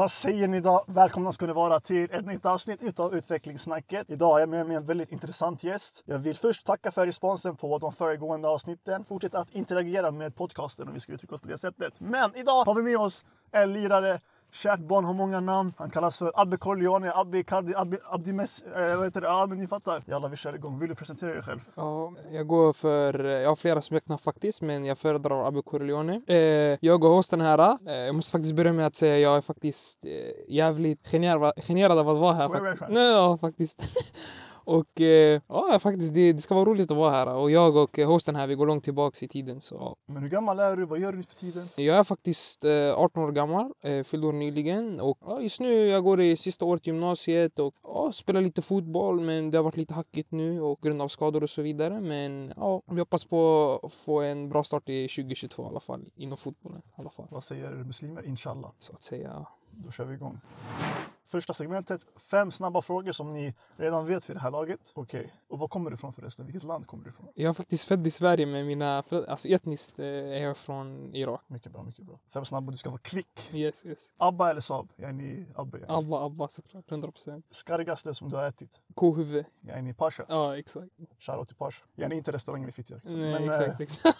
Vad säger ni idag? Välkomna ska ni vara till ett nytt avsnitt utav Utvecklingssnacket. Idag är jag med mig en väldigt intressant gäst. Jag vill först tacka för responsen på de föregående avsnitten. Fortsätt att interagera med podcasten om vi ska uttrycka oss på det sättet. Men idag har vi med oss en lirare Kärt barn har många namn. Han kallas för Abbe Corleone, Abbe Cardi, Abbe Abdimes... Eh, vad heter det? Ja, men ni fattar. Jalla, vi kör igång. Vill du presentera dig själv? Ja, jag går för... Jag har flera smeknamn faktiskt, men jag föredrar Abbe Corleone. Eh, jag och hosten här. Eh, jag måste faktiskt börja med att säga att jag är faktiskt eh, jävligt generad, generad av att vara här. Nej, ja, faktiskt. Och eh, ja, faktiskt, det, det ska vara roligt att vara här. Och jag och eh, hosten här, vi går långt tillbaks i tiden. Så. Men hur gammal är du? Vad gör du för tiden? Jag är faktiskt eh, 18 år gammal, eh, fyllde år nyligen. Och ja, just nu jag går i sista året gymnasiet och ja, spelar lite fotboll. Men det har varit lite hackigt nu och grund av skador och så vidare. Men ja, vi hoppas på att få en bra start i 2022 i alla fall. Inom fotbollen i alla fall. Vad säger muslimer? Inshallah. Så att säga. Då kör vi igång. Första segmentet, fem snabba frågor som ni redan vet vid det här laget. Okej, och var kommer du ifrån förresten? Vilket land kommer du ifrån? Jag är faktiskt född i Sverige med mina föräldrar. Alltså etniskt eh, är jag från Irak. Mycket bra, mycket bra. Fem snabba, du ska vara kvick. Yes, yes. Abba eller Saab? Jag är ni Abba. Yani. Abba, Abba såklart. 100 procent. Skargaste som du har ätit? Kohuvud. Jag är ni Pasha. Ja, exakt. Shoutout till Pasha. Jag är inte restaurangen i Fittja. liksom. Nej, Men, exakt, eh, exakt.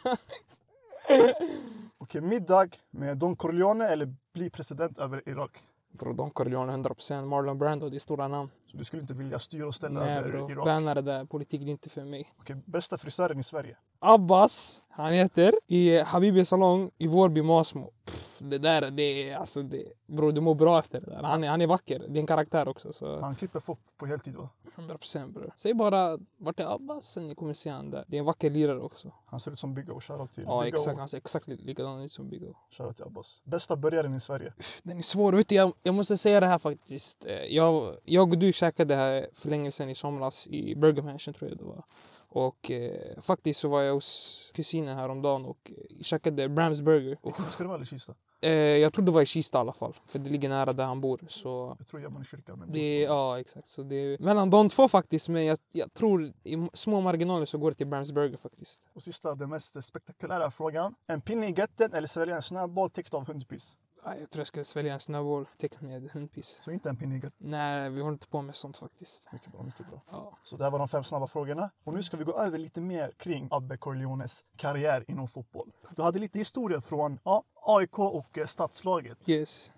Okej, middag med Don Corleone eller bli president över Irak? Bro, Don Corleone 100%. Marlon Brando, det är stora namn. Så du skulle inte vilja styra och ställa Nej över bro, Irak? banna det där. Politik det är inte för mig. Okej, bästa frisören i Sverige? Abbas, han heter, i Habibi salong i Vårby Masmo. Pff, Det där, det är alltså det... Bror, du mår bra efter det där. Han är, han är vacker. Det är en karaktär också. Så Han klipper folk på heltid va? 100% bror. Säg bara vart är Abbas sen ni kommer se han där. Det är en vacker lirare också. Han ser ut som Big O. Shoutout till Ja Big exakt, O. han ser exakt likadan ut som Big O. Shoutout till Abbas. Bästa burgaren i Sverige? Den är svår. Vet du, jag, jag måste säga det här faktiskt. Eh, Jag, jag och du käkade här för länge sedan i somras i Burger Mansion tror jag det var. Och eh, faktiskt så var jag hos kusinen häromdagen och eh, käkade Brams Burger. Och, Vilken ska det vara eller Kista? Eh, jag tror det var i Kista i alla fall. För det ligger nära där han bor. Så Jag tror jag man i kyrkan. Det ja exakt. Så det är mellan de två faktiskt. Men jag, jag tror i små marginaler så går det till Brams Burger faktiskt. Och sista, den mest spektakulära frågan. En pinne i götten eller svälja en snöboll täckt av hundpiss? Ja, Jag tror jag ska svälja en snöboll med hundpiss. Så inte en götten. Nej, vi håller inte på med sånt faktiskt. Mycket bra, mycket bra. Ja. Så det här var de fem snabba frågorna. Och nu ska vi gå över lite mer kring Abbe Corleones karriär inom fotboll. Du hade lite historia från ja, AIK och eh, stadslaget. Yes.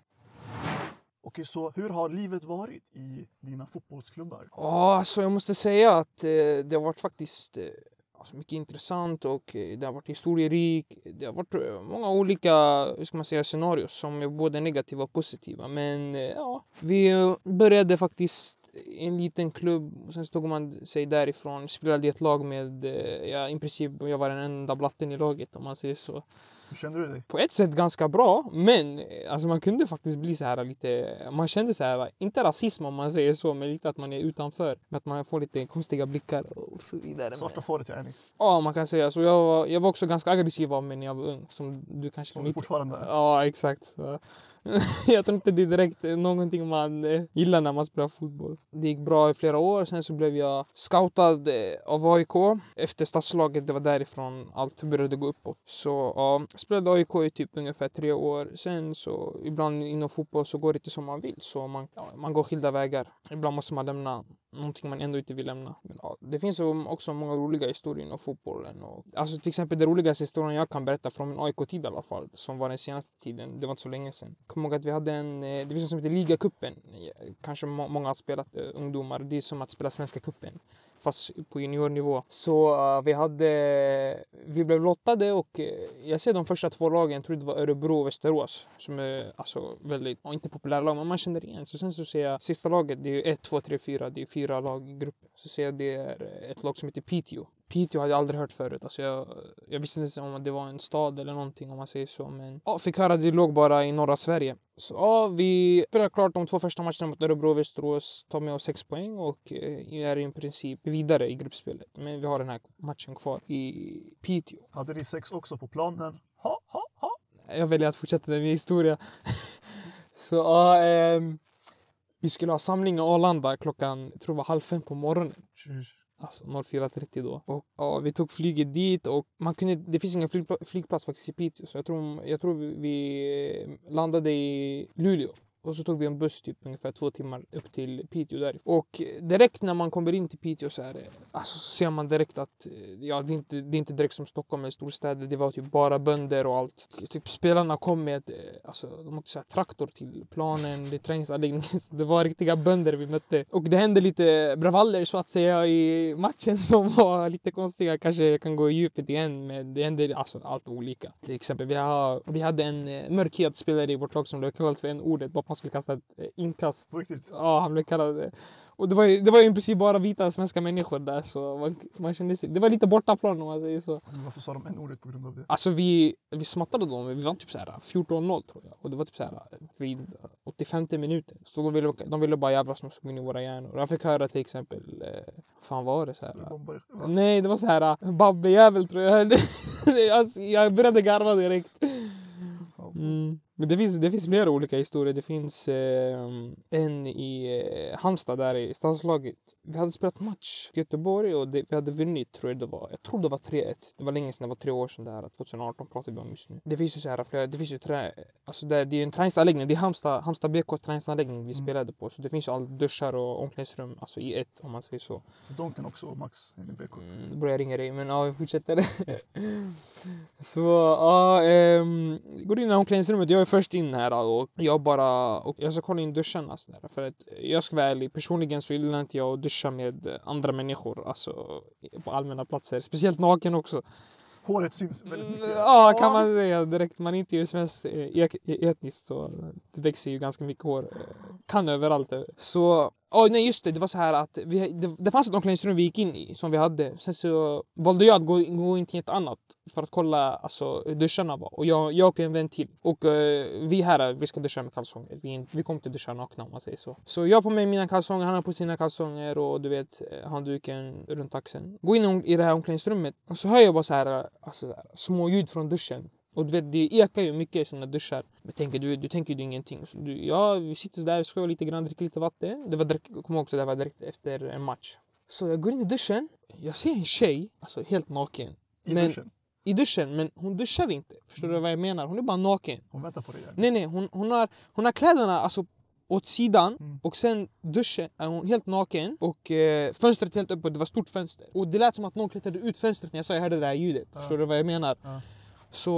Okej, så hur har livet varit i dina fotbollsklubbar? Ja, alltså jag måste säga att eh, det har varit faktiskt eh, alltså mycket intressant och eh, det har varit historierikt. Det har varit eh, många olika hur ska man säga, scenarios som är både negativa och positiva. Men eh, ja, vi började faktiskt i en liten klubb och sen så tog man sig därifrån. Spelade i ett lag med, ja, i princip jag var den enda blatten i laget om man säger så hur kände du dig? på ett sätt ganska bra, men eh, alltså man kunde faktiskt bli så här lite... Man kände så här, inte rasism om man säger så, men lite att man är utanför. Att man får lite konstiga blickar och så vidare. Svarta fåret, yani. Ja, man kan säga så. Jag var, jag var också ganska aggressiv av mig när jag var ung, som du kanske Som du fortfarande är. Ja, exakt. Så. jag tror inte det är direkt någonting man eh, gillar när man spelar fotboll. Det gick bra i flera år. Sen så blev jag scoutad eh, av AIK efter stadslaget. Det var därifrån allt började gå uppåt. Så ja, spelade AIK i typ ungefär tre år. Sen så ibland inom fotboll så går det inte som man vill. Så man, ja, man går skilda vägar. Ibland måste man lämna någonting man ändå inte vill lämna. Men, ja, det finns också många roliga historier inom fotbollen. Och, alltså till exempel den roligaste historien jag kan berätta från min AIK-tid i alla fall, som var den senaste tiden, det var inte så länge sedan. Jag kommer ihåg att vi hade en, eh, det finns något som heter ligacupen. Eh, kanske må- många har spelat, eh, ungdomar. Det är som att spela Svenska cupen fast på juniornivå. Så uh, vi hade, vi blev lottade och eh, jag ser de första två lagen, jag tror det var Örebro och Västerås, som är alltså väldigt, inte populära lag, men man känner igen. Så sen så ser jag sista laget, det är ju 1, 2, 3, 4, det är fyra lag i gruppen. Så ser jag det är ett lag som heter Piteå. Piteå hade jag aldrig hört förut. Alltså jag, jag visste inte ens om det var en stad eller någonting om man säger så. Men ja, fick höra att det låg bara i norra Sverige. Så ja, vi spelade klart de två första matcherna mot Örebro och Västerås. Tar med oss sex poäng och eh, är i princip vidare i gruppspelet. Men vi har den här matchen kvar i Piteå. Hade ni sex också på planen? Ha, ha, ha. Jag väljer att fortsätta med min historia. så ja, ehm, vi skulle ha samling i Arlanda klockan, jag tror det var halv fem på morgonen. Tjus. Alltså 04.30 då. Och ja, vi tog flyget dit och man kunde, det finns ingen flygpla, flygplats faktiskt i Piteå. Så jag tror, jag tror vi, vi landade i Luleå. Och så tog vi en buss typ ungefär två timmar upp till Piteå därifrån. Och direkt när man kommer in till Piteå så är det, alltså, så ser man direkt att eh, ja, det, är inte, det är inte direkt som Stockholm eller storstäder. Det var typ bara bönder och allt. Typ spelarna kom med, eh, alltså, de åkte så här, traktor till planen, det träningsanläggningen. Det var riktiga bönder vi mötte. Och det hände lite bravaller så att säga i matchen som var lite konstiga. Kanske jag kan gå i djupet igen men det hände alltså, allt olika. Till exempel vi, har, vi hade en eh, mörkhyad spelare i vårt lag som blev kallad för en ordet man skulle kasta ett eh, inkast. På riktigt. Ja, han blev kallad det. Och det var ju, det var ju i princip bara vita svenska människor där så man, man kände sig, det var lite bortaplan om man säger så. Men varför sa de en ordet på grund av det? Alltså vi, vi smattade dem, vi vann typ så här 14-0 tror jag. Och det var typ så här vid 85 minuten. Så de ville, de ville bara jävlas med oss in i våra hjärnor. Jag fick höra till exempel, eh, fan var det så här? Bombar, va? Nej, det var så här Babbe-jävel tror jag. alltså, jag började garva direkt. Mm. Men det finns, det finns flera olika historier. Det finns eh, en i eh, Halmstad där i stadslaget. Vi hade spelat match i Göteborg och det, vi hade vunnit tror jag det var. Jag tror det var 3-1. Det var länge sedan, det var tre år sedan det här. 2018 pratar vi om just nu. Det finns ju så här flera, det finns ju trä, alltså där, det är en träningsanläggning. Det är Halmstad, Halmstad BK träningsanläggning vi Mm. spelade på. Så det finns ju all duschar och omklädningsrum, alltså i ett om man säger så. Donken också Max i BK. Mm, börjar jag ringa dig, men ja, vi fortsätter. så ja, ehm, går in i omklädningsrummet. Jag är först in här och jag bara, och jag ska kolla in duscharna så där, För att jag ska vara ärlig, personligen så gillar inte jag att duscha med andra människor, alltså på allmänna platser. Speciellt naken också. Håret syns väldigt mycket. Ja, kan man säga direkt. Man är inte ju svenskt eh, ek- etniskt så det växer ju ganska mycket hår. eh, Kan överallt. Så, oh, nej just det, det var så här att vi, det, det fanns ett omklädningsrum vi gick in i som vi hade. Sen så valde jag att gå, gå in till ett annat för att kolla alltså, hur duscharna var. Och jag, jag och en vän till. Och uh, vi här, vi ska duscha med kalsonger. Vi, vi kommer inte duscha nakna om man säger så. Så jag har på mig mina kalsonger, han har på sina kalsonger och du vet eh, handduken runt axeln. Gå in i det här omklädningsrummet och så hör jag bara så här, eh, alltså, så här små ljud från duschen. Och du vet, det ekar ju mycket i såna duschar. Men tänker, du, du tänker ju ingenting. Så du, ja, vi sitter där, skojar lite grann, dricker lite vatten. Det var direkt, jag kommer också, det var direkt efter en match. Så jag går in i duschen. Jag ser en tjej, alltså helt naken. I men- duschen. I duschen, men hon duschar inte. Förstår du vad jag menar? Hon är bara naken. Hon väntar på dig. Nej, nej, hon, hon, har, hon har kläderna alltså åt sidan Mm. och sen duschen är hon helt naken och eh, fönstret helt öppet, det var stort fönster. Och det lät som att någon klättrade ut fönstret när jag sa jag hörde det här ljudet. Ja. Förstår du vad jag menar? Ja. Så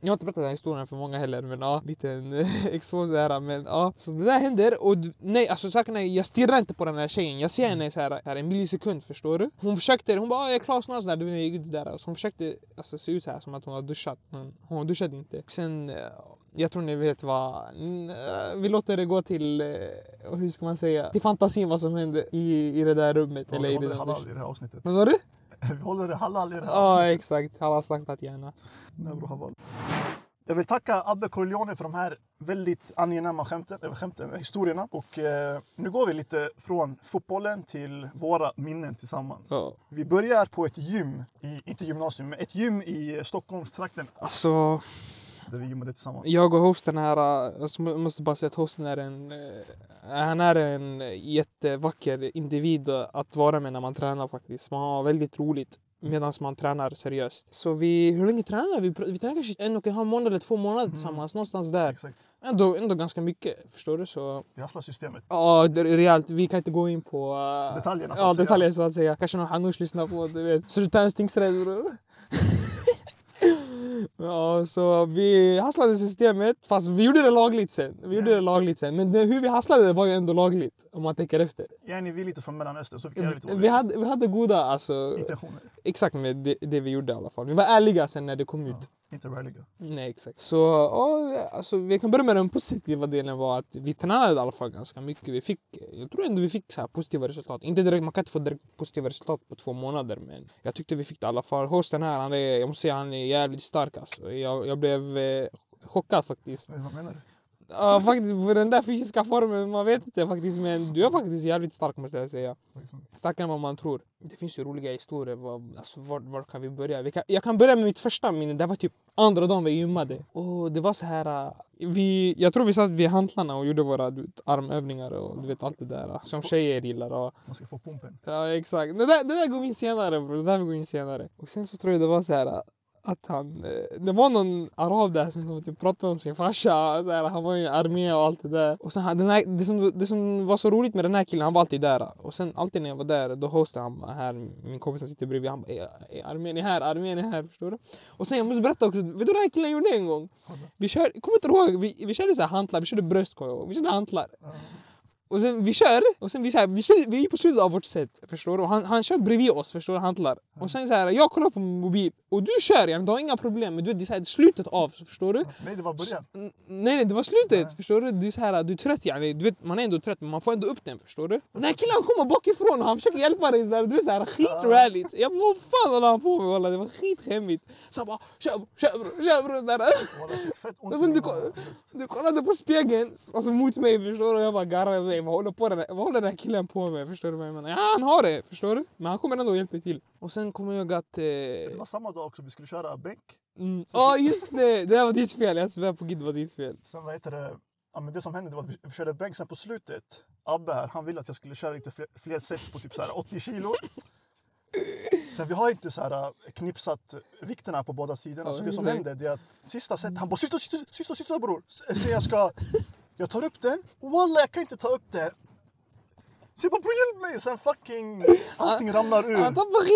jag har inte berättat den här historien för många heller men ja, liten eh, expose här men ja. Så det där händer och nej alltså saken är jag stirrar inte på den här tjejen. Jag ser henne så här, här en millisekund förstår du. Hon försökte, hon bara "Ah, jag är klar snart sådär, du vet där. Så hon försökte alltså, se ut så här som att hon har duschat men hon duschade inte. Sen eh, jag tror ni vet vad, mm, eh, vi låter det gå till, hur ska man säga, till fantasin vad som hände i, i det där rummet. Ja, eller i det där halal i det här avsnittet. Vad sa du? Vi håller det halal i det här Ja exakt, har slaktat gärna. Halal. Jag vill tacka Abbe Corleone för de här väldigt angenäma skämten, eller skämten, historierna. Och eh, nu går vi lite från fotbollen till våra minnen tillsammans. Ja. Vi börjar på ett gym, i, inte gymnasium, men ett gym i Stockholmstrakten Alltså, där vi gymmade tillsammans. Jag och hosten här, äh, jag måste bara säga att hosten är en, eh, han är en jättevacker individ att vara med när man tränar faktiskt. Man har väldigt roligt medan man tränar seriöst. Så vi, hur länge tränar vi? Vi tränar kanske en och en halv månad eller två månader tillsammans, någonstans där. Exakt. Ändå, ändå ganska mycket, förstår du? Så Vi hasslar systemet. ja, det är rejält. Vi kan inte gå in på äh, Detaljerna, så Ja, att säga. detaljer så att säga. Kanske någon hanush lyssnar på, du vet. Så du tar en stingsrädd bror. Ja, så vi hasslade systemet fast vi gjorde det lagligt sen. Vi gjorde det lagligt sen. Men det, hur vi hasslade det var ju ändå lagligt om man tänker efter. Yani, vi är lite från Mellanöstern så vi kan lite vi hade, vi hade goda, alltså, intentioner. exakt med det, det vi gjorde i alla fall. Vi var ärliga sen när det kom Ja. ut. Inte ralliga. Nej, exakt. Så ja, alltså, vi kan börja med den positiva delen var att vi tränade i alla fall ganska mycket. Vi fick, jag tror ändå vi fick så här positiva resultat. Inte direkt, man kan inte få direkt positiva resultat på två månader men jag tyckte vi fick det i alla fall. Hosten här, han är, jag måste säga han är jävligt stark alltså. Jag, jag blev eh, chockad faktiskt. Vad menar du? Ja faktiskt, för den där fysiska formen, man vet inte faktiskt men du är faktiskt jävligt stark måste jag säga. Starkare än vad man tror. Det finns ju roliga historier. Alltså, var, var kan vi börja? Vi kan, jag kan börja med mitt första minne. Det var typ andra dagen vi gymmade. Och det var så här... Vi, jag tror vi satt vid hantlarna och gjorde våra vet, armövningar och du vet allt det där. Som tjejer gillar. Och, Man ska få pumpen. ja exakt. Det där, det där går in senare bro. Det där går in senare. Och sen så tror jag det var så här... att han, eh, det var någon arab där som typ pratade om sin farsa, så här, han var i armé och allt det där. Och sen, den här, det, som, det som var så roligt med den här killen, han var alltid där. Och sen alltid när jag var där, då hostade han här, min kompis som sitter bredvid, han bara "Är- är armén är här, armén är här, förstår du? Och sen jag måste berätta också, vet du vad den här killen gjorde en gång? Vi körde, kommer inte ihåg, vi, vi körde så här hantlar, vi körde bröst kommer jag ihåg. Vi körde hantlar. Och sen vi kör, och sen vi, så här, vi, kör, vi är på slutet av vårt set, förstår du? Han, han kör bredvid oss, förstår du? Hantlar. Och sen så här, jag kollar på min mobil, och du kör du har inga problem. Men du vet, det är så här, slutet av, förstår du? Nej, det var början. N- Nej nej det var slutet, Nej. förstår du? Du är, så här, du är trött yani. du vet, man är ändå trött men man får ändå upp den förstår du? Den här killen kommer bakifrån och han försöker hjälpa dig sådär, du är såhär skitrallyt. Jag bara vad fan håller han på med walla? Det var skitskämmigt. Så han bara kör kör kör bror sådär. Jag Och sen du, du kollade på spegeln, alltså mot mig förstår du? Och jag bara garvade, bara, vad håller, på den, vad håller den här killen på med? Förstår du vad jag menar? Ja han har det, förstår du? Men han kommer ändå och hjälper till. Och sen kommer jag att... Eh, Det var samma dag också, vi skulle köra bänk. mm, Ja just det, det var ditt fel, jag svär på gud det var ditt fel. Sen vad heter det? Ja, men det som hände det var att vi- körde bänk sen på slutet. Abbe här, han ville att jag skulle köra lite fler, fler sets på typ så här 80 kilo. Sen vi har inte så här äh, knipsat vikterna på båda sidorna. Ja, så det som hände det är att sista set, han bara sista, sista, sista, sista bror. Så jag ska, jag tar upp den. Walla jag kan inte ta upp den. Så jag bara bror hjälp mig. Sen fucking allting ramlar ur.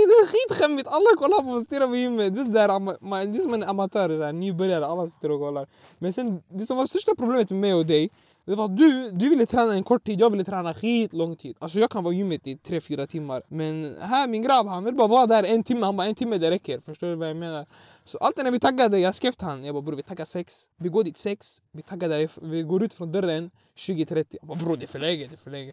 det är skitskämmigt. Alla kollar på stirrar på gymmet. Det är, som en amatör, nybörjare. Alla sitter och kollar. Men sen, det som var största problemet med mig och dig, det var du, du ville träna en kort tid, jag ville träna skit lång tid. Alltså jag kan vara i gymmet i 3-4 timmar. Men här min grabb, han vill bara vara där en timme. Han bara en timme det räcker. Förstår du vad jag menar? Så alltid när vi taggade, jag skrev till han. Jag bara bror vi taggar sex. Vi går dit sex. Vi taggar där, vi går ut från dörren 20.30. Jag bara bror det är för länge, det är för länge.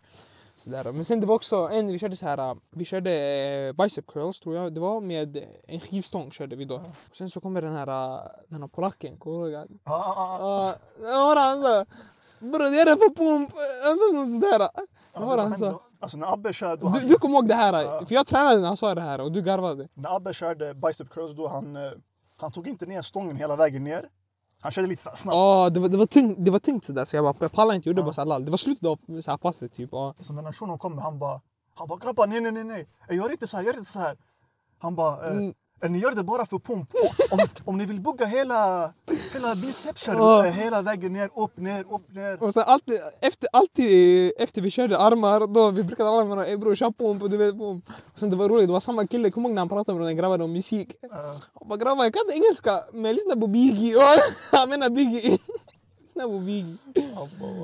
Sådär. Men sen det var också en, vi körde så här, vi körde eh, bicep curls tror jag det var med en skivstång körde vi då. Och sen så kommer den här, eh, den här polacken, kommer du ihåg? Ah, ah, ah. Bror är det för pump! Han sa sådär. Ja, Vad var det han sa? Alltså när Abbe körde, Du, du kommer ihåg det här? Ja. För jag tränade när han sa det här och du garvade. när Abbe körde bicep curls då han, eh, han tog inte ner stången hela vägen ner. Han körde lite snabbt. Ja, det var, det var tungt, det var tungt sådär så jag bara, jag pallade inte, gjorde bara såhär. Det var slutet av så här passet typ. Ja. Så när shunon kommer, han bara, han bara grabbar nej nej nej nej, jag gör inte så här, gör inte så här. Han bara, eh, Mm. Ni gör det bara för pump. Om, om ni vill bugga hela, hela biceps, kör Ja. eh, hela vägen ner, upp, ner, upp, ner. Och sen alltid, efter, alltid eh, efter vi körde armar, då vi brukade alla vara ey bror kör pump och du vet pump. Och sen det var roligt, det var samma kille, kommer du ihåg när han pratade med den grabben om musik? Eh, Han bara grabbar jag kan inte engelska men jag lyssnar på Biggie. Han menar Biggie. Lyssna på Biggie.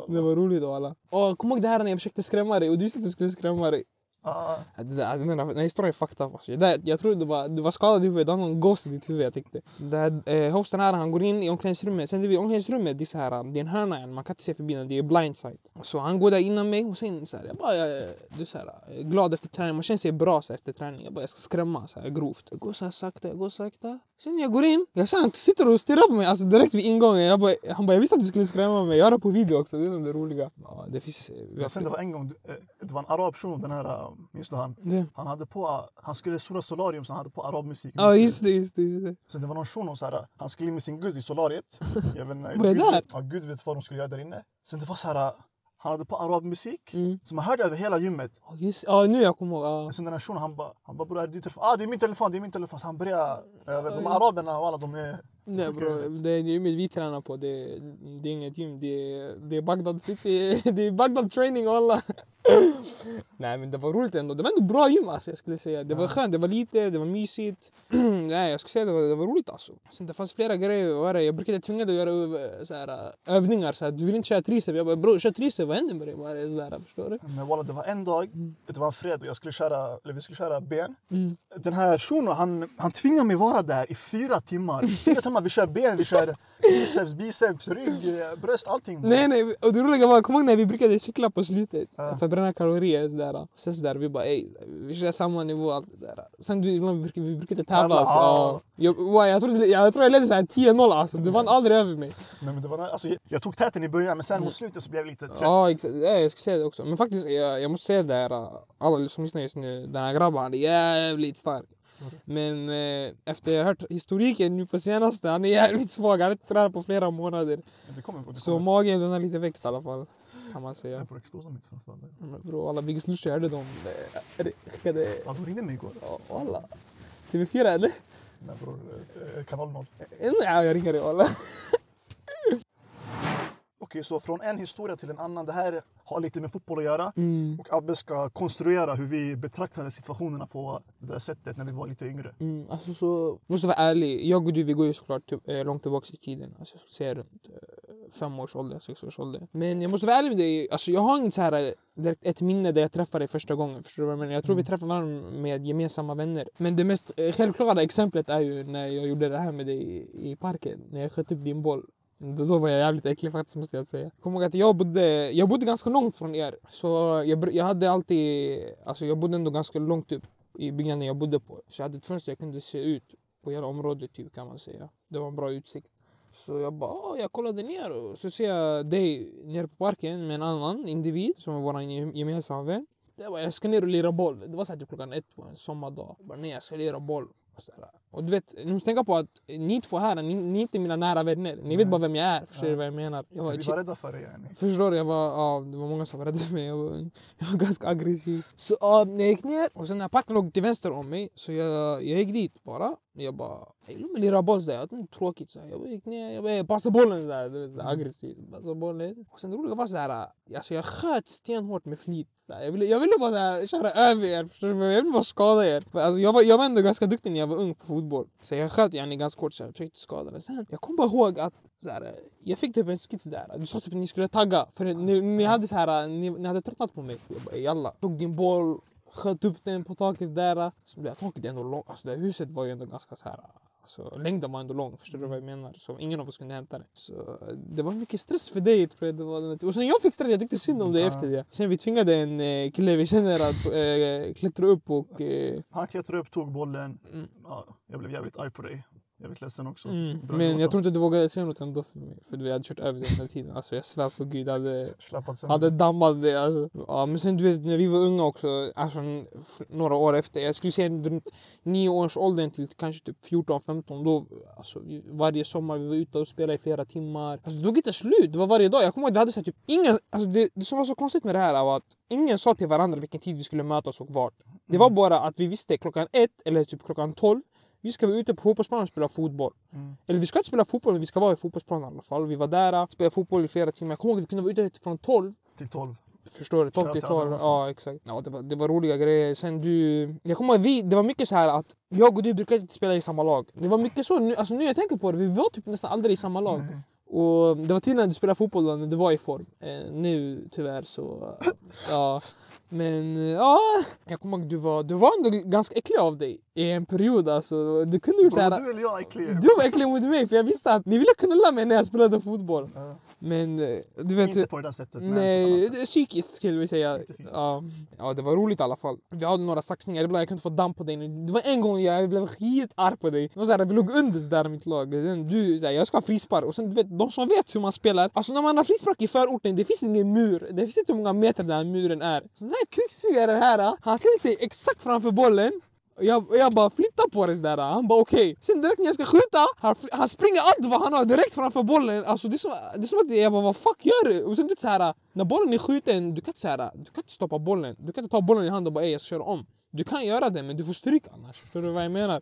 Det var roligt och alla. Och kom ihåg det här när jag försökte skrämma dig och du att du skulle skrämma dig. Ah, Ja, Det där, den, där, den här historien är fucked up alltså. Där, Jag tror du var, du var skadad i huvudet, du hade någon ghost i ditt huvud jag tyckte. Det här, eh, hosten här han går in i omklädningsrummet, sen vid omklädningsrummet det är, så här, det är en hörna man kan inte se förbi den, det är blindside. Så han går där innan mig och sen så här, jag bara, jag, du så här, jag är glad efter träning, man känner sig bra så här, efter träning. Jag bara, jag ska skrämma så här, grovt. Jag går så här sakta, jag går sakta. Sen jag går in, jag ser han sitter och stirrar på mig alltså direkt vid ingången. Jag bara, han bara, jag visste att du skulle skrämma mig, jag har det på video också, det är som det roliga. Ja, det finns... eh, men sen det var en gång, eh, det var en arab shuno, den här, eh, minns du han? det. Han hade på, han skulle sola solarium så han hade på arabmusik. Ja just det, just det. Just det. Sen det var någon shuno så här, han skulle in med sin guzz i solariet. Jag vet Vad är det? Ja, Gud vet vad de skulle göra där inne. Sen det var så här, han hade på arabmusik. Mm. Så man hörde över hela gymmet. Ja, just, ja nu jag kommer ihåg. Ja. Sen den här shunon han bara, han bara bror är det din telefon? Ah det är min telefon, det är min telefon. Så han började, vet, de araberna och alla de är... Nej bro, det är gymmet vi tränar på, det, det är inget gym. Det är, det är Bagdad city, det är Bagdad training alla. Nej men det var roligt ändå. Det var ändå bra gym alltså, jag skulle säga. Det var skönt, det var lite, det var mysigt. Nej jag skulle säga det var, det var roligt alltså. Sen det fanns flera grejer. Jag brukade tvinga dig att göra så här, övningar. Så här, du vill inte köra tricep. Jag bara bror kör tricep, vad händer med dig? Vad är det där, förstår du? Men walla det var en dag, det var en fredag jag skulle köra, eller vi skulle köra ben. Mm. Den här shunon han, han tvingade mig vara där i fyra timmar. Fyra timmar, vi kör ben, vi kör triceps, biceps, rygg, bröst, allting. Nej nej, och det roliga var, kom ihåg när vi brukade cykla på slutet? Ja. Bränna kalorier och sådär. Och sen sådär, vi bara ey, vi kör samma nivå allt det där. Sen du, vi brukade, vi brukade tävla alltså. ja. Jag, wow, jag, tror, jag tror jag ledde såhär 10-0 alltså, du vann aldrig över mig. Nej, men det var, alltså, jag, tog täten i början men sen mot slutet så blev jag lite trött. Ja exakt, ja, jag ska säga det också. Men faktiskt, jag, jag måste säga det här, alla som lyssnar just nu, den här grabben han är jävligt stark. Men eh, efter jag hört historiken nu på senaste, han är jävligt svag. Han har inte tränat på flera månader. Det kommer, det Så kommer. magen den har lite växt i alla fall. Kan man säga. Jag får exposa mitt framför. Men Bro, alla Biggest Loser, hörde de? eh, Skickade... Ja, de ringde mig igår. Ja, alla. TV4 eller? Nej bror, eh, kanal 0. Nej, jag ringer Real. Okej, så från en historia till en annan. Det här har lite med fotboll att göra. Mm. Och Abbe ska konstruera hur vi betraktade situationerna på det där sättet när vi var lite yngre. Mm, alltså så, måste vara ärlig. Jag och du vi går ju såklart typ, eh, långt tillbaka i tiden. Alltså, jag skulle säga runt eh, fem års ålder, sex års ålder. Men jag måste vara ärlig med dig. Alltså, jag har inget så här, eh, direkt ett minne där jag träffade dig första gången. Förstår du vad jag menar? Jag tror vi träffade varandra med gemensamma vänner. Men det mest eh, självklara exemplet är ju när jag gjorde det här med dig i, i parken. När jag sköt upp din boll. Då då var jag jävligt äcklig faktiskt måste jag säga. Kommer ihåg att jag bodde, jag bodde ganska långt från er. Så jag, jag hade alltid, alltså jag bodde ändå ganska långt upp i byggnaden jag bodde på. Så jag hade ett fönster jag kunde se ut på hela området typ kan man säga. Det var en bra utsikt. Så jag bara, "Ah, jag kollade ner och så ser jag dig nere på parken med en annan individ som var vår gemensamma vän. Jag bara, jag ska ner och lira boll. Det var så här typ klockan ett på en sommardag. Jag bara, nej jag ska lira boll. Och, så där och du vet, ni måste tänka på att ni två här, ni, ni är inte mina nära vänner. Ni vet bara vem jag är. Förstår du vad jag menar? Jag var, Vi var rädda för dig yani. Förstår du? Jag var, ja, det var många som var rädda för mig. Jag var, jag var ganska aggressiv. Så ja, när jag gick ner och sen när parken låg till vänster om mig så jag, jag gick dit bara. Jag bara, jag låt mig lira boll sådär. Jag tänkte tråkigt såhär. Jag gick ner, jag bara, passa bollen sådär. Du vet, sådär aggressiv. Passa bollen. Och sen det roliga var såhär, alltså jag sköt stenhårt med flit. Såhär. Jag, ville, jag ville bara såhär, köra över er. Förstår du? Jag ville bara skada er. Alltså, jag, var, jag var ändå ganska duktig när jag var ung på fotboll. Så jag sköt yani ganska hårt, så jag försökte skada den. Sen, jag kommer bara ihåg att såhär, jag fick typ en skits där. Du sa typ att ni skulle tagga. För ni, ni hade såhär, ni, ni hade tröttnat på mig. Jag bara, jalla. Tog din boll, sköt upp den på taket där. Så det taket är ändå långt. Alltså det här huset var ju ändå ganska så här. Alltså, längden var ändå lång, förstår du vad jag menar? Så ingen av oss kunde hämta det. Så det var mycket stress för dig. Tror jag det var. Och sen jag fick stress, jag tyckte synd om dig efter det. Sen vi tvingade en eh, kille vi känner att eh, klättra upp och... Eh, Han klättrade upp, tog bollen. Mm. Ja, jag blev jävligt arg på dig. Jävligt ledsen också. mm. Men jag tror inte du vågade säga något ändå för mig. För vi hade kört över dig hela tiden. Alltså jag svär på gud. Hade, hade dammat det. Alltså. Ja, men sen du vet när vi var unga också, alltså några år efter. Jag skulle säga runt nio års åldern till kanske typ 14-15. Då, alltså, varje sommar vi var ute och spelade i flera timmar. Alltså, det tog inte slut. Det var varje dag. Jag kommer ihåg vi hade så här, typ ingen, alltså, det, det som var så konstigt med det här var att ingen sa till varandra vilken tid vi skulle mötas och vart. Det var bara att vi visste klockan ett eller typ klockan tolv vi ska vara ute på fotbollsplanen och spela fotboll. Mm. Eller vi ska inte spela fotboll men vi ska vara i fotbollsplanen i alla fall. Vi var där, spelade fotboll i flera timmar. Jag kommer ihåg att vi kunde vara ute från 12 Till 12. Förstår du? 12 till Köra 12. träning och så. Ja exakt. Ja, det, var, det var roliga grejer. Sen du... Jag kommer ihåg, vi, det var mycket så här att jag och du brukade inte spela i samma lag. Det var mycket så. Nu, alltså, nu jag tänker på det, vi var typ nästan aldrig i samma lag. Nej. Och det var tidigare när du spelade fotboll när du var i form. Eh, nu tyvärr så... ja. Men ja, jag kommer ihåg du var, du var ändå ganska äcklig av dig i en period. Alltså, du kunde gjort så Bro, här, du eller jag är äcklig. du var äcklig mot mig för jag visste att ni ville knulla mig när jag spelade fotboll. Ja. Men eh, du vet... Inte på det där sättet. Nej, sätt. är psykiskt skulle vi säga. Ja. ja, det var roligt i alla fall. Vi hade några saxningar, ibland jag kunde få damm på dig. Det var en gång jag blev skitarg på dig. Det var såhär, vi låg under sådär i mitt lag. Du, såhär, jag ska ha frispark. Och sen du vet, de som vet hur man spelar. Alltså när man har frispark i förorten, det finns ingen mur. Det finns inte hur många meter den här muren är. Så den här kuksugaren här, han ställer sig exakt framför bollen. Jag, jag bara flytta på dig sådär. Han bara okej. Okay. Sen direkt när jag ska skjuta, han, han springer allt vad han har direkt framför bollen. Alltså det är som, det är som att jag bara vad fuck gör du? Och sen typ du såhär, när bollen är skjuten, du kan inte så här, du kan inte stoppa bollen. Du kan inte ta bollen i handen och bara ey jag ska köra om. Du kan göra det men du får stryk annars. Förstår du vad jag menar?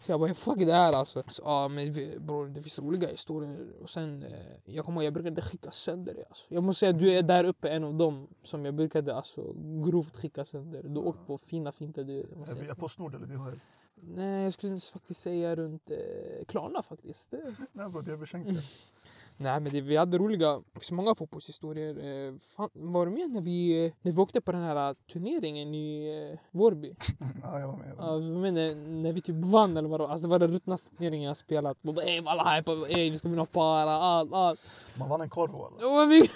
Så jag bara fuck det här alltså. Så, ja men bror det finns roliga historier. Och sen, eh, jag kommer jag brukade skicka sönder det alltså. Jag måste säga du är där uppe en av dem som jag brukade alltså grovt skicka sönder. Du åkte på fina finter du. Är vi Postnord eller DHL? Nej, jag skulle faktiskt säga runt eh, Klarna faktiskt. Nej bro, det är. Nej men det, vi hade roliga, det finns många fotbollshistorier. Eh, fan, var du med när vi, eh, när vi åkte på den här eh, turneringen i eh, Vårby? Ja, jag var med. Ja, var med när, när vi typ vann eller vadå? Alltså det var den ruttnaste turneringen jag spelat. Och bara, Ey walla hype, ey vi ska vinna para, allt, allt. Man vann en korv walla. Vi,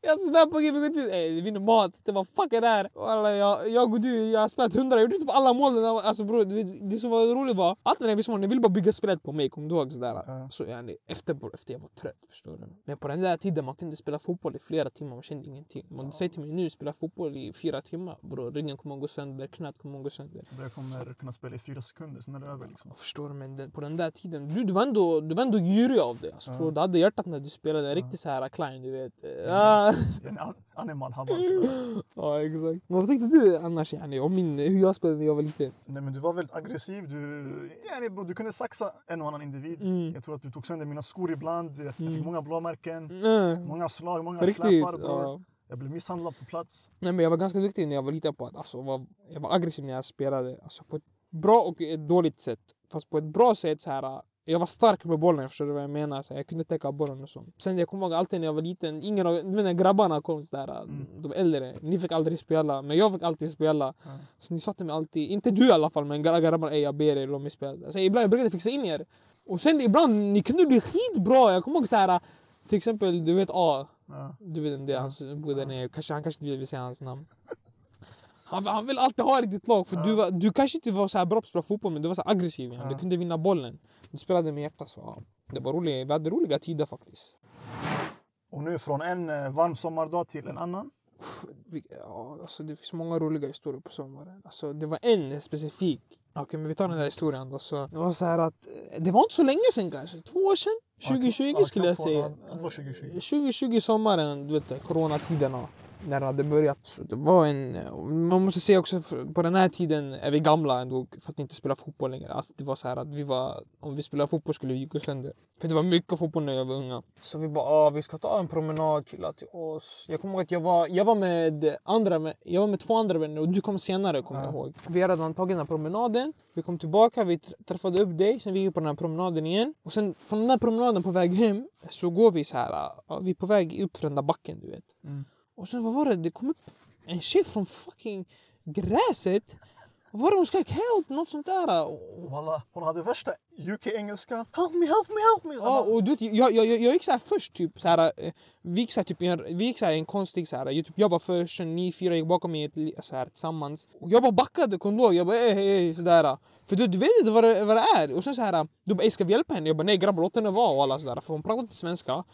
jag svär på gud, vi gick ut, ey vi vinner mat. Det var fuck det här? Walla, jag, jag och du, jag har spelat hundra, jag gjorde typ alla mål. Alltså bror, det, det som var roligt var, allt när vi var ni ville bara bygga spelet på mig, kommer du ihåg? Sådär. Ja. Så yani, efter, efter jag var trött, förstår du. Men på den där tiden man kunde spela fotboll i flera timmar, man kände ingenting. Om du säger till mig nu, spela fotboll i fyra timmar, bror, ryggen kommer att gå sönder, knät kommer att gå sönder. Jag kommer kunna spela i fyra sekunder, sen är det över liksom. Jag förstår du, men den, på den där tiden, du, du var ändå, du var ändå girig av det. Alltså, Ja. du? hade hjärtat när du spelade, en riktig så här klein, du vet. Ah, En an- animal sådär. ja, exakt. Men vad tyckte du annars yani, om min, hur jag spelade när jag var liten? Nej men du var väldigt aggressiv. Du, yani, bro, du kunde saxa en och annan individ. Mm. Jag tror att du tog sönder mina skor ibland. Jag fick Mm. många blåmärken. Mm. Många slag, många riktigt? släpar. Ja. Jag blev misshandlad på plats. Nej, men jag var ganska duktig när jag var liten på att alltså, var, jag var aggressiv när jag spelade. Alltså, på ett bra och ett dåligt sätt. Fast på ett bra sätt så här. Jag var stark med bollen, förstår du vad jag menar? Så jag kunde täcka bollen och sånt. Sen jag kommer ihåg alltid när jag var liten, ingen av när grabbarna kom sådär, Mm. de äldre, ni fick aldrig spela, men jag fick alltid spela. Ja. Så ni satte mig alltid, inte du i alla fall, men gra- grabbarna, "Ey, jag ber er, låt mig spela. Så ibland jag brukade fixa in er. Och sen ibland, ni kunde bli skitbra. Jag kommer ihåg såhär, till exempel, du vet A. Ja. Du vet är, han bor där nere. Kanske, han kanske inte vill säga hans namn. Han, han vill alltid ha dig i ditt lag för du, var, du kanske inte var så här bra på att spela fotboll men du var så här aggressiv. igen. Du Ja. kunde vinna bollen. Du spelade med hjärta så ja. Det var roligt. Vi hade roliga tider faktiskt. Och nu från en eh, varm sommardag till en annan. Ja, alltså, det finns många roliga historier på sommaren. Alltså, det var en specifik. Okej, men vi tar den där historien då. Så, det var så här att eh, det var inte så länge sedan kanske. Två år sedan? 2020 Ja, skulle jag säga. ja, det var 2020. 2020 sommaren, du vet coronatiderna. När det hade börjat. Så det var en, man måste säga också, på den här tiden är vi gamla ändå för att inte spela fotboll längre. Alltså det var så här att vi var, om vi spelade fotboll skulle vi gå sönder. För det var mycket fotboll när jag var unga. Så vi bara, ah, vi ska ta en promenad, chilla till oss. Jag kommer ihåg att jag var, jag var med andra, jag var med två andra vänner och du kom senare kommer jag ihåg. Vi hade redan tagit den här promenaden. Vi kom tillbaka, vi tr- träffade upp dig, sen vi gick på den här promenaden igen. Och sen från den här promenaden på väg hem så går vi så här, ja, vi är på väg upp för den där backen du vet. Mm. Och sen vad var det? Det kom upp en tjej från fucking gräset. Vad var det hon skrek? Help! Något sånt där. Walla, hon hade värsta UK-engelska. Help me, help me, help me! Ja, och du vet, jag, jag, jag, gick så här först typ så här, eh, vi gick så här, typ, en, vi gick så här, en konstig så här, jag, typ, jag var först, sen ni fyra gick bakom mig så här, tillsammans. Och jag bara backade, kom ihåg? Jag bara ey, ey, sådär. För du, du vet inte vad det, vad det är. Och sen så här, du bara ska vi hjälpa henne? Jag bara nej grabbar låt henne vara och alla sådär. För hon pratade inte svenska.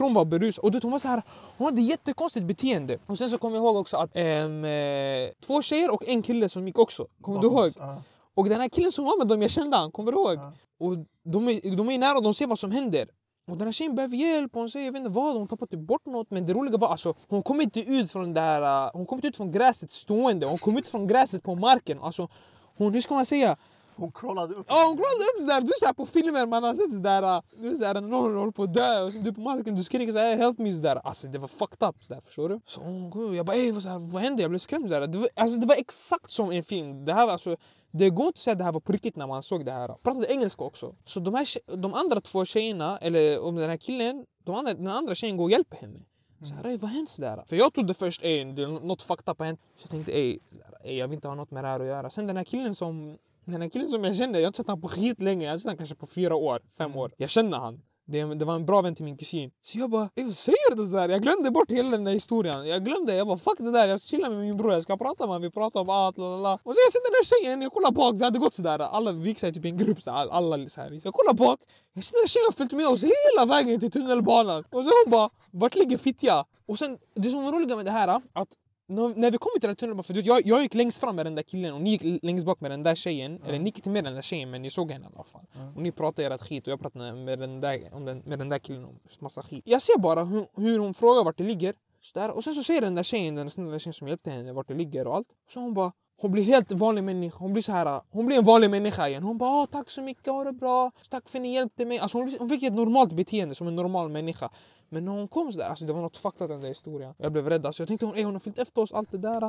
Tror hon var berusad. Och du hon var så här, hon hade jättekonstigt beteende. Och sen så kommer jag ihåg också att ehm, eh, två tjejer och en kille som gick också. Kommer du ihåg? ja. Och den här killen som var med dem, jag kände han, kommer du ihåg? Ja. Och de är, de är nära och de ser vad som händer. Och den här tjejen behöver hjälp och hon säger jag vet inte vad, hon tappar typ bort något. Men det roliga var alltså, hon kom inte ut från det här, uh, hon kom inte ut från gräset stående, hon kom ut från gräset på marken. Alltså, hon, hur ska man säga? Hon crawlade upp. Ja hon crawlade upp sådär, du ser på filmer man har sett sådär, äh, Du är sådär när någon håller på att dö och så du på marken, du skriker såhär help me sådär. Alltså det var fucked up sådär, förstår du? Så hon går, jag bara ey vad, såhär, vad hände? Jag blev skrämd sådär. Det var, alltså, det var exakt som en film. Det här var alltså, det går inte att säga att det här var på riktigt när man såg det här. Jag pratade engelska också. Så de, här, de andra två tjejerna, eller om den här killen, de andra, den andra tjejen går och hjälper henne. Så här, vad hänt sådär? För jag trodde först ey, det är något fucked up har hänt. Så jag tänkte ey, jag vill inte ha något med det här att göra. Sen den här killen som den här killen som jag kände, jag har inte sett honom på skit länge. Jag har sett honom kanske på fyra år, fem år. Jag känner han. Det, det var en bra vän till min kusin. Så jag bara, "Ey, vad säger du sådär? Jag glömde bort hela den där historien. Jag glömde, jag bara fuck det där, jag chillar med min bror, jag ska prata med honom, vi pratar om allt, lalala. Och så jag ser den där tjejen, jag kollar bak, det hade gått sådär. Alla, vi gick så här, typ i en grupp, så här, alla så här. Jag kollar bak, jag ser den där tjejen följt med oss hela vägen till tunnelbanan. Och så hon bara, vart ligger Fittja? Och sen, det som var roligt med det här, att när vi kom till den här tunnelbanan, för jag, jag gick längst fram med den där killen och ni gick längst bak med den där tjejen. Eller ni gick inte med den där tjejen men ni såg henne i alla fall. Och ni pratade ert skit och jag pratade med den där, om den, med den där killen om massa skit. Jag ser bara hur, hur hon frågar vart det ligger. Så där, och sen så säger den där tjejen, den snälla tjejen som hjälpte henne vart det ligger och allt. Så hon bara hon blir helt vanlig människa. Hon blir så här, hon blir en vanlig människa igen. Hon bara "Ah, tack så mycket, ha det bra. Tack för att ni hjälpte mig. Alltså hon, hon fick ett normalt beteende som en normal människa. Men när hon kom så där, alltså det var något fucked den där historien. Jag blev rädd. Alltså jag tänkte hon, "Ey, hon har följt efter oss, allt det där.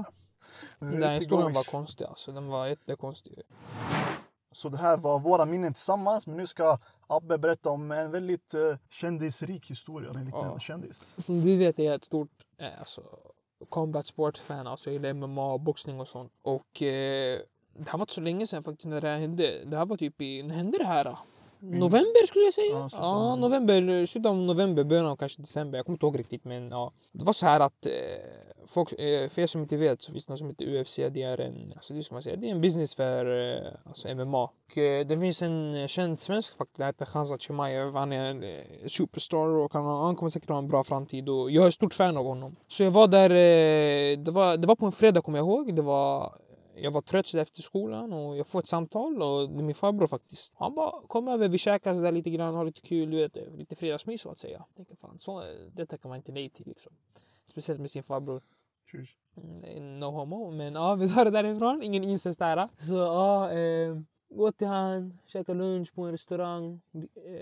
Den är där historien var konstig alltså. Den var jättekonstig. Så det här var våra minnen tillsammans. Men nu ska Abbe berätta om en väldigt uh, kändisrik historia. En liten Ja. kändis. Som du vet är jag ett stort eh, alltså, combat sports-fan. Alltså jag gillar MMA, boxning och sånt. Och eh, det här var inte så länge sedan faktiskt när det här hände. Det här var typ i, när hände det här? November skulle jag säga. Ja, av november, slutet av november, början av kanske december. Jag kommer inte ihåg riktigt men ja. Det var så här att eh, folk, eh, för er som inte vet så finns det något som heter UFC. Det är en, alltså det ska man säga, det är en business för eh, alltså MMA. Och eh, det finns en känd svensk faktiskt, han heter Khanzat Chimaev. Han är en eh, superstar och han, han kommer säkert ha en bra framtid och jag är stort fan av honom. Så jag var där, eh, det, var, det var på en fredag kommer jag ihåg. Det var jag var trött efter skolan och jag får ett samtal och det är min farbror faktiskt. Han bara kom över, vi käkar så där lite grann, har lite kul, du vet, lite fredagsmys så att säga. Jag tänkte fan, så, det tackar man inte nej till liksom. Speciellt med sin farbror. Tjus. Mm, No homo, men ja, vi tar det därifrån. Ingen incest där. Så ja, eh, gå till han, käka lunch på en restaurang.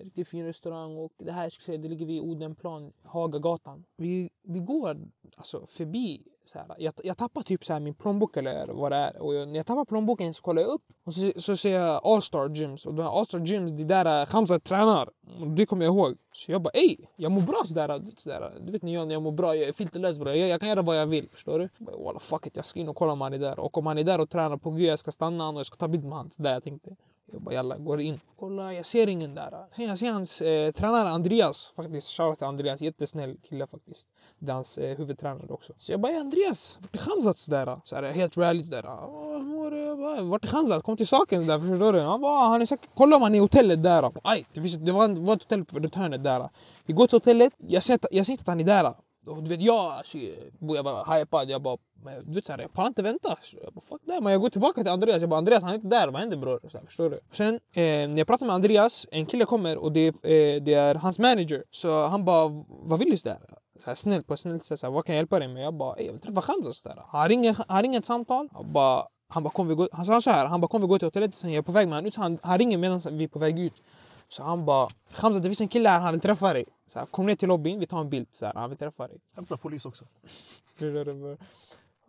Riktigt fin restaurang. Och det här ska jag säga, det ligger vid Odenplan, Hagagatan. Vi, vi går alltså förbi. Så här, jag, jag tappar typ så här min plånbok eller vad det är. Och jag, när jag tappar plånboken så kollar jag upp och så, så ser jag Allstar Gyms. Och de här Gyms, det där eh, Khamza tränar. Och det kommer jag ihåg. Så jag bara ey, jag mår bra sådär. Eh, eh. Du vet, sådär. Du vet ni jag när jag mår bra, jag är filterlös bra. Jag, jag kan göra vad jag vill, förstår du? Walla fuck it, jag ska in och kolla om han är där. Och om han är där och tränar på G, jag ska stanna han och jag ska ta bild med han. Så där jag tänkte. Jag bara jalla, går in. Kolla, jag ser ingen där. Sen jag ser hans eh, tränare Andreas, faktiskt. Shoutout till Andreas, jättesnäll kille faktiskt. Det är hans eh, huvudtränare också. Så jag bara, Andreas, vart är Khamzat sådär? Så här, helt rally sådär. Hur mår du?" Vart är Khamzat? Kom till saken där, förstår du? Han bara, han är säkert, kolla om han är i hotellet där. Aj, det, finns, det var, det var ett hotell på runt hörnet där. Vi går till hotellet, jag ser, inte- jag ser inte att han är där. Och du vet, jag, alltså, jag var hypad. Jag bara, du vet, så här, jag pallar inte vänta. Jag bara, fuck det. Men jag går tillbaka till Andreas. Jag bara, Andreas han är inte där. Vad händer bror? Så här, förstår du? Sen eh, när jag pratar med Andreas, en kille kommer och det, eh, det är hans manager. Så han bara, vad vill du där? Så här, snällt på ett snällt sätt, så här, vad kan jag hjälpa dig med? Jag bara, jag vill träffa Khamza. Han ringer, han ringer ett samtal. Jag bara, han bara, kom vi gå, han sa så här, han bara, kom vi gå till hotellet. Sen jag är på väg med honom ut. Han, han ringer medan vi är på väg ut. Så han bara, Khamza det finns en kille här, han vill träffa dig. Så här, kom ner till lobbyn, vi tar en bild. Så här, han vill träffa dig. Hämta polis också.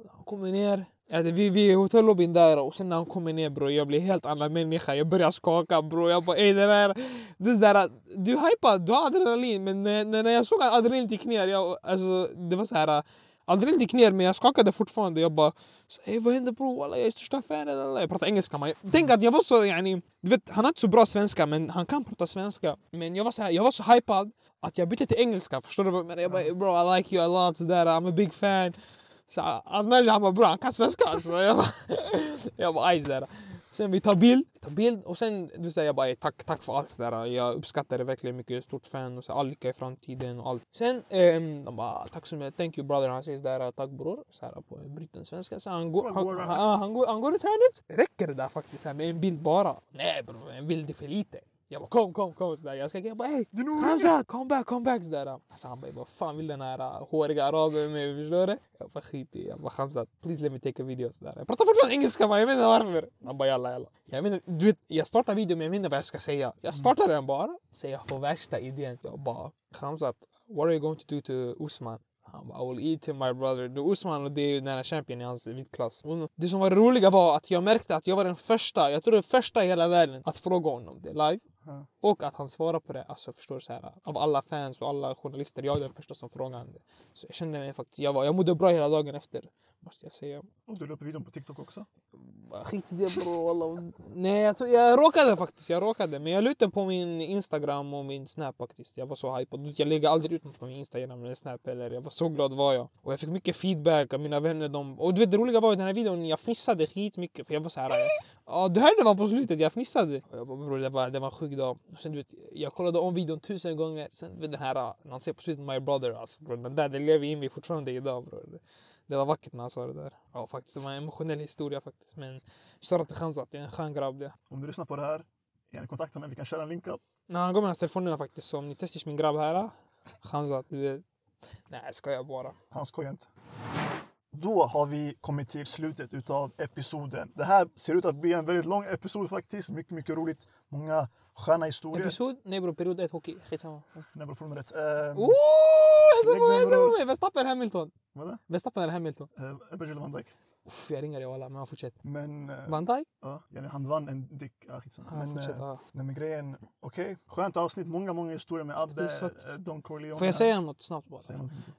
Han kommer ner. Vi, vi är i hotellobbyn där och sen när han kommer ner bro, jag blir helt annan människa. Jag börjar skaka bro. Jag bara ey det där, det är där, du är hypad, du har adrenalin. Men när, när jag såg att adrenalin gick ner, jag, alltså, det var så här. Adrenalin gick ner men jag skakade fortfarande. Jag bara ey, vad händer bro? Walla, jag är största alla." Jag pratar engelska. Man. Tänk att jag var så yani, du vet, han har inte så bra svenska men han kan prata svenska. Men jag var så, här, jag var så hypad att jag bytte till engelska. Förstår du vad jag menar? Jag bara "Ey, bro I like you a lot. Sådär, I'm a big fan. Så manager han bara bror han kan svenska alltså. Jag bara, jag bara aj sådär. Sen vi tar bild, vi tar bild och sen du säger jag bara "Ey, tack, tack för allt sådär. Jag uppskattar det verkligen mycket, jag är stort fan och så all lycka i framtiden och allt. Sen ehm, de bara tack så mycket, thank you brother. Han säger sådär tack bror. Så här på bruten svenska. Så han går, han, han, han, han, går, han går ut hörnet. Räcker det där faktiskt här med en bild bara? Nej bror, en bild är för lite. Jag bara kom, kom, kom. Sådär. Jag ska jag bara nog Hamza, come back, come back. Sådär. Alltså, han bara, vad fan vill den här uh, håriga araben med? Förstår du? Jag bara skit i. Jag bara Hamza, please let me take a video. Sådär. Jag pratar fortfarande engelska man, jag vet inte varför. Han bara jalla jalla. Jag, vet du vet, jag startar videon men jag vet inte vad jag ska säga. Jag startar den bara. Säger jag får värsta idén. Jag bara Hamza, what are you going to do to Usman? Han bara, I will eat him my brother. Du, Usman och det är ju den här champion i hans viktklass. Det som var roliga var att jag märkte att jag var den första, jag tror den första i hela världen att fråga honom det live. Ja. Och att han svarar på det. Alltså förstår du så här, av alla fans och alla journalister, jag är den första som det. Så jag kände mig faktiskt, jag, var, jag mådde bra hela dagen efter. Måste jag säga. Och du la upp videon på TikTok också. Skit i det bro, wallah. Nej jag, jag råkade faktiskt, jag råkade. Men jag la ut den på min Instagram och min Snap faktiskt. Jag var så hypad. Jag lägger aldrig ut något på min Instagram eller Snap eller jag var så glad var jag. Och jag fick mycket feedback av mina vänner. De, och du vet det roliga var i den här videon, jag fnissade skitmycket för jag var så här. Ja du hörde vad på slutet, jag fnissade. Och jag bara bror det var, det var en sjuk dag. Och sen du vet, jag kollade om videon tusen gånger. Sen den här, när han säger på slutet My brother alltså bror. Den där det lever in mig fortfarande idag bror. Det var vackert när han sa det där. Ja faktiskt, det var en emotionell historia faktiskt. Men till Khamzat, det är en skön grabb det. Om du lyssnar på det här, gärna kontakta mig. Vi kan köra en link up. Nej, han gav mig hans telefonnummer faktiskt. Så om ni testar min grabb här. Khamzat, du vet. Nej skojar bara. Han skojar inte. Då har vi kommit till slutet utav episoden. Det här ser ut att bli en väldigt lång episod faktiskt. Mycket, mycket roligt. Många sköna historier. Episod? Nej bror, period 1 hockey. Skitsamma. Nej, bror, från rätt. Eh, Oh! Jag ser på mig. Verstappen Hamilton. Vadå? Verstappen eller Hamilton. Eh, Virgil van Dijk. Uff, jag ringer dig men fortsätt. Men... Eh, Van Dijk? ja, yani han vann en dick... Ah, skitsamma. Ja, men, fortsätt. eh, ja. nej, men grejen... Okej. Skönt avsnitt. Många, många historier med Faktiskt, faktiskt. eh, Don Corleone. Får jag säga något snabbt bara?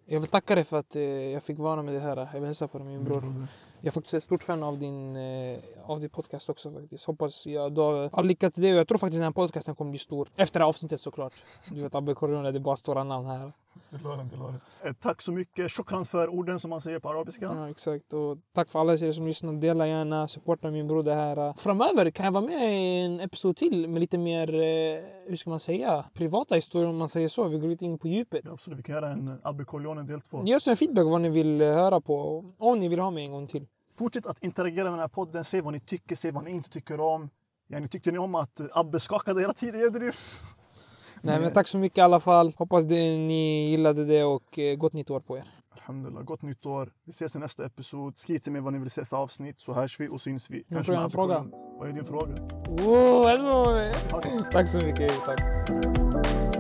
Jag vill tacka dig för att eh, jag fick vara med dig här. Jag vill hälsa på dig min bror. Broder. Jag är faktiskt ett stort fan av din, eh, av din podcast också faktiskt. Hoppas jag du har all lycka till det. Och jag tror faktiskt den här podcasten kommer bli stor. Efter det här avsnittet såklart. Du vet Abbe Corona, det är bara stora namn här. Det la den, det la den. Eh, tack så mycket. Shukran för orden som man säger på arabiska. Ja, exakt. Och tack för alla er som lyssnar. Dela gärna, supporta min broder här. Framöver kan jag vara med i en episod till med lite mer, eh, hur ska man säga, privata historier om man säger så. Vi går lite in på djupet. Ja, absolut. Vi kan göra en Abbe Corleone del två. Ge oss en feedback vad ni vill eh, höra på. Om ni vill ha mig en gång till. Fortsätt att interagera med den här podden. Se vad ni tycker, se vad ni inte tycker om. Ja, ni tyckte ni om att Abbe skakade hela tiden? Nej men tack så mycket i alla fall. Hoppas det, ni gillade det och eh, gott nytt år på er. Alhamdulillah. Gott nytt år. Vi ses i nästa episod. Skriv till mig vad ni vill se för avsnitt så hörs vi och syns vi. Tror jag en fråga. Vad är din fråga? Oh, alltså. Tack så mycket. Tack.